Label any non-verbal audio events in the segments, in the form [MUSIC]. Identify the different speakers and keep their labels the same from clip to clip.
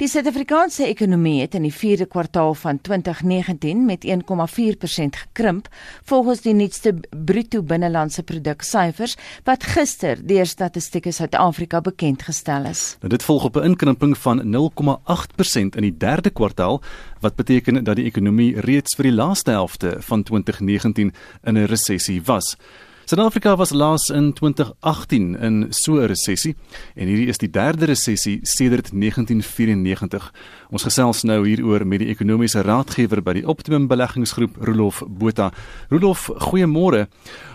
Speaker 1: Die Suid-Afrikaanse ekonomie het in die 4de kwartaal van 2019 met 1,4% gekrimp, volgens die nuutste bruto binnelandse produk syfers wat gister deur Statistiek Suid-Afrika bekend gestel is.
Speaker 2: Nou dit volg op 'n inkrimping van 0,8% in die 3de kwartaal, wat beteken dat die ekonomie reeds vir die laaste helfte van 2019 in 'n resessie was. Suid-Afrika was laas in 2018 in so 'n resessie en hierdie is die derde resessie sedert 1994. Ons gesels nou hieroor met die ekonomiese raadgewer by die Optimum Beleggingsgroep, Rolof Botha. Rolof, goeiemôre.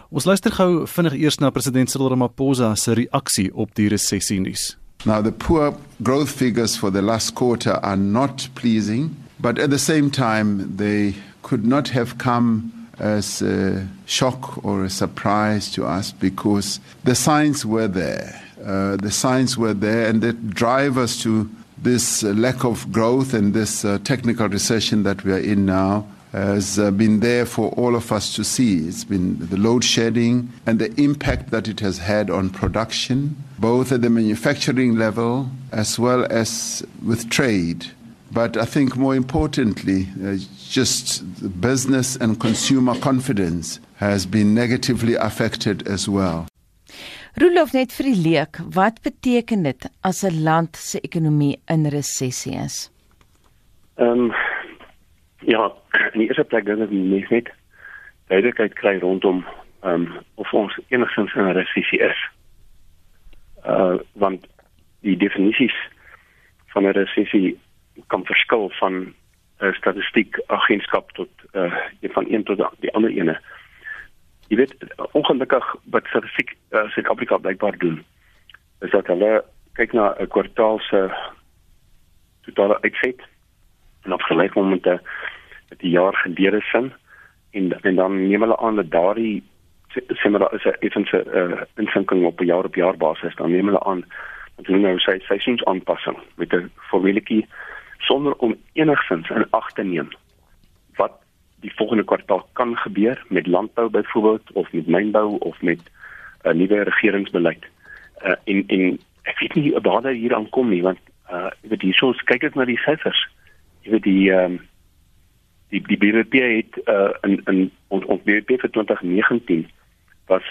Speaker 2: Ons luister gou vinnig eers na president Cyril Ramaphosa se reaksie op die resessie nuus.
Speaker 3: Now the poor growth figures for the last quarter are not pleasing, but at the same time they could not have come as a shock or a surprise to us because the signs were there. Uh, the signs were there, and that drive us to this uh, lack of growth and this uh, technical recession that we are in now has uh, been there for all of us to see. It's been the load shedding and the impact that it has had on production, both at the manufacturing level as well as with trade. But I think more importantly, uh, just business and consumer confidence has been negatively affected as well.
Speaker 1: Rolof net vir die leek, wat beteken dit as 'n land se ekonomie in resessie is?
Speaker 4: Ehm um, ja, in die eerste plek dink ek mens net duidelikheid kry rondom ehm um, of ons enigstens in 'n resessie is. Uh want die definisies van 'n resessie kan verskil van 'n uh, statistiek agentskap tot uh van een tot die ander ene. Jy weet ongelukkig wat statistiek uh, Suid-Afrika blykbaar doen is dat hulle kyk na 'n kwartaal se totale uitset en afgelyk hom met 'n met die jaar gelede sin en en dan neem hulle aan dat daardie sê maar is 'n effense uh, insinking op 'n jaar op jaar basis dan neem hulle aan dat hulle nou sy seisoensaanpassing met 'n formuletjie sonder om enigsins in ag te neem wat die volgende kwartaal kan gebeur met landbou byvoorbeeld of met mynbou of met 'n uh, nuwe regeringsbeleid. Uh en en ek weet nie waar dit hier aankom nie want uh jy weet hierso kyk ek na die syfers. Jy weet die ehm um, die die BBP het uh in in ons ons BBP vir 2019 was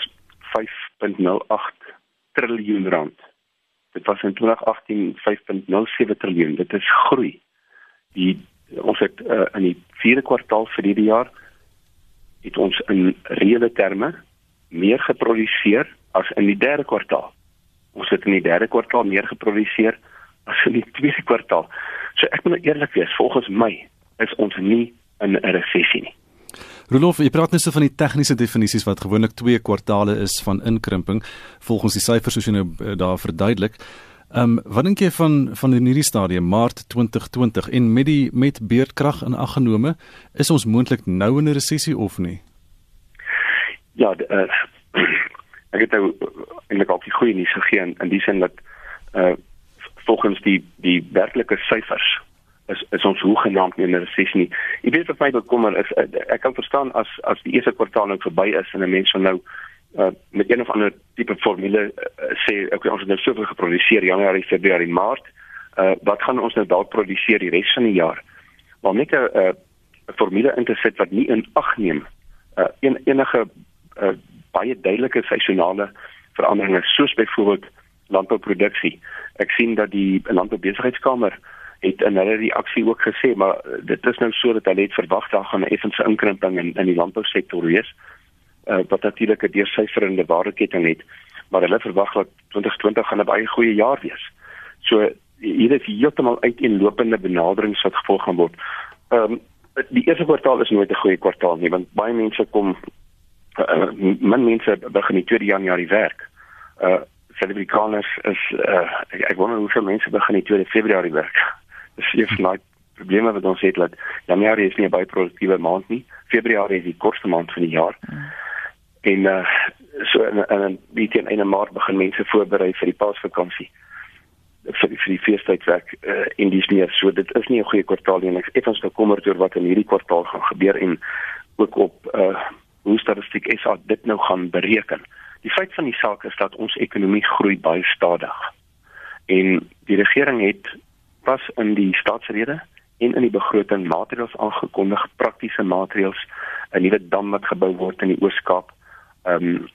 Speaker 4: 5.08 triljoen rand. Dit was in 2018 5.07 triljoen. Dit is groei. Die ons het uh, in die vierde kwartaal vir hierdie jaar het ons in reële terme meer geproduseer as in die derde kwartaal. Ons het in die derde kwartaal meer geproduseer as in die tweede kwartaal. So ek moet eerlik wees, volgens my is ons nie in 'n resessie nie.
Speaker 2: Rolof, jy praat net so van die tegniese definisies wat gewoonlik twee kwartaale is van inkrimping volgens die syfers soos jy nou eh, daar verduidelik. Ehm um, wat dink jy van van in hierdie stadium Maart 2020 en met die met beerdkrag in ag genome is ons moontlik nou in 'n resessie of nie?
Speaker 4: Ja, uh, [CLEARS THROAT] ek het nou eintlik al die goeie nuus gegee in, in die sin dat uh volgens die die werklike syfers is is ons hoegenaamd nie in 'n resessie nie. Jy weet wat my bekommer is eh, ek kan verstaan as as die eerste kwartaal nou verby is en 'n mens van nou uh, met een of ander tipe formule uh, sê ons het nou soveel geproduseer Januarie, Februarie, Maart. Uh, wat gaan ons nou dalk produseer die res van die jaar? Maar net 'n 'n formule in te sit wat nie in ag neem uh, en enige uh, baie duidelike seisonale veranderinge soos byvoorbeeld landbouproduksie. Ek sien dat die landboubesigheidskamer het in hulle reaksie ook gesê maar eh, dit is nou so dat hulle het verwag daar gaan 'n effense inkrimping in in die landbousektor wees uh, wat natuurlik 'n deursyferende waardeketting het maar hulle verwag dat 2020 gaan 'n baie goeie jaar wees. So hier is heeltemal uiteenlopende benaderings wat gevolg gaan word. Ehm um, die eerste kwartaal is nooit 'n goeie kwartaal nie want baie mense kom uh, min mense begin die 2 Januarie werk. Uh Suid-Afrikaners is uh, ek, ek wonder hoeveel mense begin die 2 Februarie werk [LAUGHS] dis van die probleme wat ons het dat Januarie is nie 'n baie produktiewe maand nie. Februarie is die kortste maand van die jaar. En uh so en en die teen einde Maart begin mense voorberei vir die Paasvakansie vir vir die feestydwerk uh, in die meer so dit is nie 'n goeie kwartaal nie ek is effens bekommerd oor wat in hierdie kwartaal gaan gebeur en ook op uh hoe statistiek SA dit nou gaan bereken. Die feit van die saak is dat ons ekonomie groei baie stadig. En die regering het was in die staatsrede en in die begroting maatreëls aangekondig, praktiese maatreëls, 'n nuwe dam wat gebou word in die Oos-Kaap, ehm um,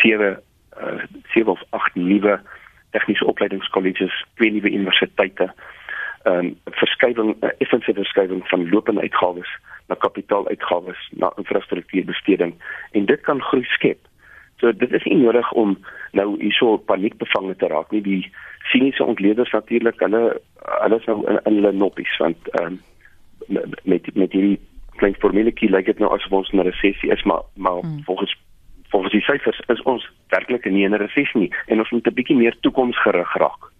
Speaker 4: sewe uh, sewe of agt nuwe tegniese opleidingskolleges, twee nuwe universiteite, ehm um, verskywing, 'n uh, effense verskywing van lopende uitgawes na kapitaaluitgawes, na infrastruktuurbesteding en dit kan groei skep. So dit is nie nodig om nou hierso paniekbevange te raak nie. Die siniese ontleeders natuurlik, hulle hulle is nou in, in hulle noppies want ehm um, met met hierdie klein formuletjie lyk dit nou asof ons in 'n resessie is, maar maar hmm. volgens volgens die syfers is ons werklik nie in 'n resessie nie en ons moet 'n bietjie meer toekomsgerig raak.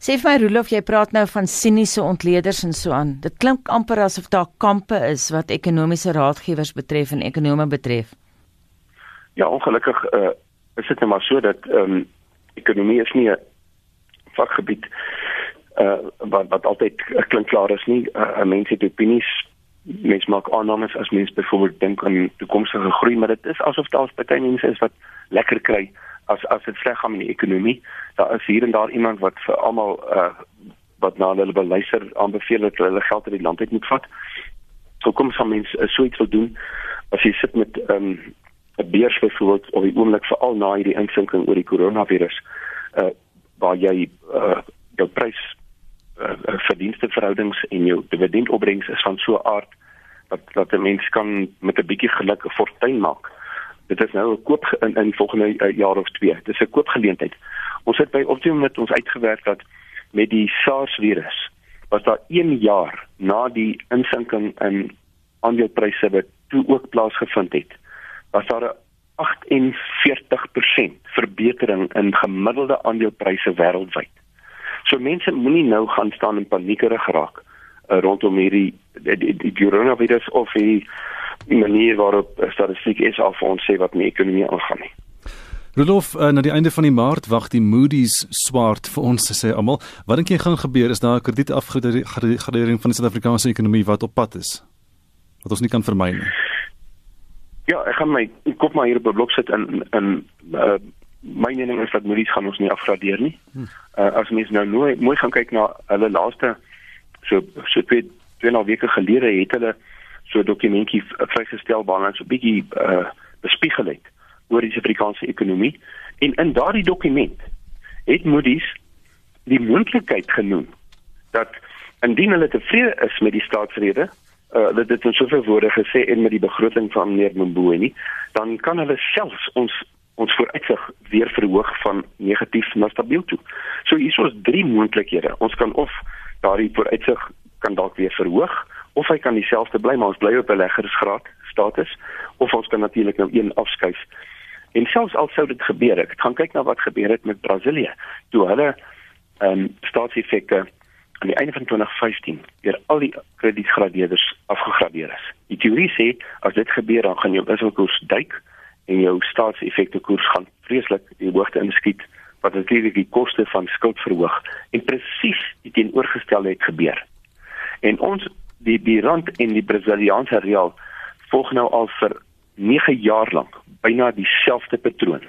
Speaker 1: Sê vir my Rolof, jy praat nou van siniese ontleeders en so aan. Dit klink amper asof daar kampe is wat ekonomiese raadgewers betref en ekonome betref.
Speaker 4: Ja, ongelukkig uh, is dit net nou maar so dat ehm um, ekonomie is nie 'n vakgebied uh wat wat altyd klink klaar is nie. Uh, mense het opinies, mens maak aannames as mens byvoorbeeld dink aan toekomstige groei, maar dit is asof daar baie mense is wat lekker kry as as dit sleg gaan met die ekonomie. Daar is hier en daar iemand wat vir almal uh wat na hulle beluister aanbeveel dat hulle geld uit die land uit moet vat. So kom soms mense uh, so iets wil doen as jy sit met um 'n beurs byvoorbeeld op die oomblik veral na hierdie insinking oor die koronavirus uh waar jy uh jou prys uh, verdienste verhoudings en jou dividendopbrengs is van so 'n aard dat dat 'n mens kan met 'n bietjie geluk 'n fortuin maak. Dit is nou 'n koop in in volgende uh, jaar of twee. Dit is 'n koopgeleentheid. Ons het by Optimum met ons uitgewerk dat met die SARS virus was daar 1 jaar na die insinking in aandelepryse wat toe ook plaasgevind het was daar 'n 48% verbetering in gemiddelde aandelepryse wêreldwyd. So mense moenie nou gaan staan in paniekerig geraak uh, rondom hierdie die, die, die coronavirus of die manier waarop statistiek is vir ons sê wat met die ekonomie aangaan nie.
Speaker 2: Rudolf, uh, na die einde van die maart wag die Moody's swart vir ons sê almal, wat dink jy gaan gebeur? Is daar 'n kredietafgradering van die Suid-Afrikaanse ekonomie wat op pad is? Wat ons nie kan vermy nie.
Speaker 4: Ja, ek gaan my kop maar hier op 'n blok sit in in uh, my mening is dat Moody's gaan ons nie afgradeer nie. Uh, as mens nou mooi mooi gaan kyk na hulle laaste so so twee twee nou weke gelede het hulle so 'n dokumentjie vrygestel waarna so 'n bietjie uh, bespiegel het oor die Suid-Afrikaanse ekonomie en in daardie dokument het Moody's die moontlikheid genoem dat indien hulle tevrede is met die staatsrede uh, dat dit in soveel woorde gesê en met die begroting van meneer Mbowe nie, dan kan hulle selfs ons ons vooruitsig weer verhoog van negatief na stabiel toe. So hier is ons drie moontlikhede. Ons kan of daardie vooruitsig kan dalk weer verhoog of hy kan dieselfde bly maar ons bly op 'n leggersgraad status of ons kan natuurlik nou een afskuif. En selfs al sou dit gebeur, ek gaan kyk na wat gebeur het met Brasilië. Toe hulle ehm um, staatseffekte aan die einde van 2015 deur al die kredietgradeerders afgegradeer is. Die teorie sê as dit gebeur dan gaan jou wisselkoers duik en jou staatseffekte koers gaan vreeslik die hoogte inskiet wat natuurlik die koste van skuld verhoog en presies die teenoorgestelde het gebeur. En ons die die rand en die Brasiliaanse real volg nou al vir 9 jaar lank byna dieselfde patroon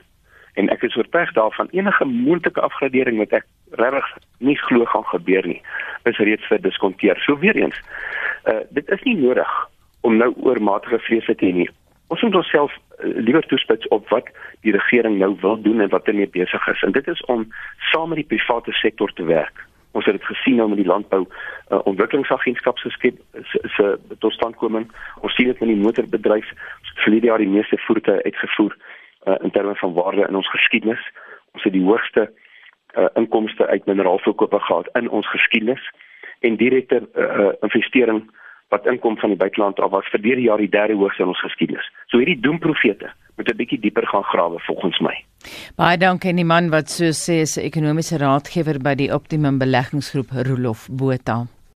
Speaker 4: en ek is oortuig daarvan enige moontlike afgradering wat ek regtig nie glo gaan gebeur nie is reeds verdiskonteer. So weer eens, uh, dit is nie nodig om nou oormatige vrese te hê nie. Ons moet onsself uh, liewer toespits op wat die regering nou wil doen en wat hulle besig is en dit is om saam met die private sektor te werk. Ons het dit gesien nou met die landbou uh, ontwikkelingsagentskap se skep se totstandkoming. Ons sien dit met die motorbedryf. Het vir die meeste voertuie uitgevoer uh, in terme van waarde in ons geskiedenis. Ons het die hoogste uh, inkomste uit mineraalverkope gehad in ons geskiedenis en direkte uh, investering wat inkom van die buiteland af was vir die jaar die derde hoogste in ons geskiedenis. So hierdie doemprofete moet 'n bietjie dieper gaan grawe volgens my.
Speaker 1: Baie dankie aan die man wat so sê is 'n ekonomiese raadgewer by die Optimum Beleggingsgroep Rolof Botha.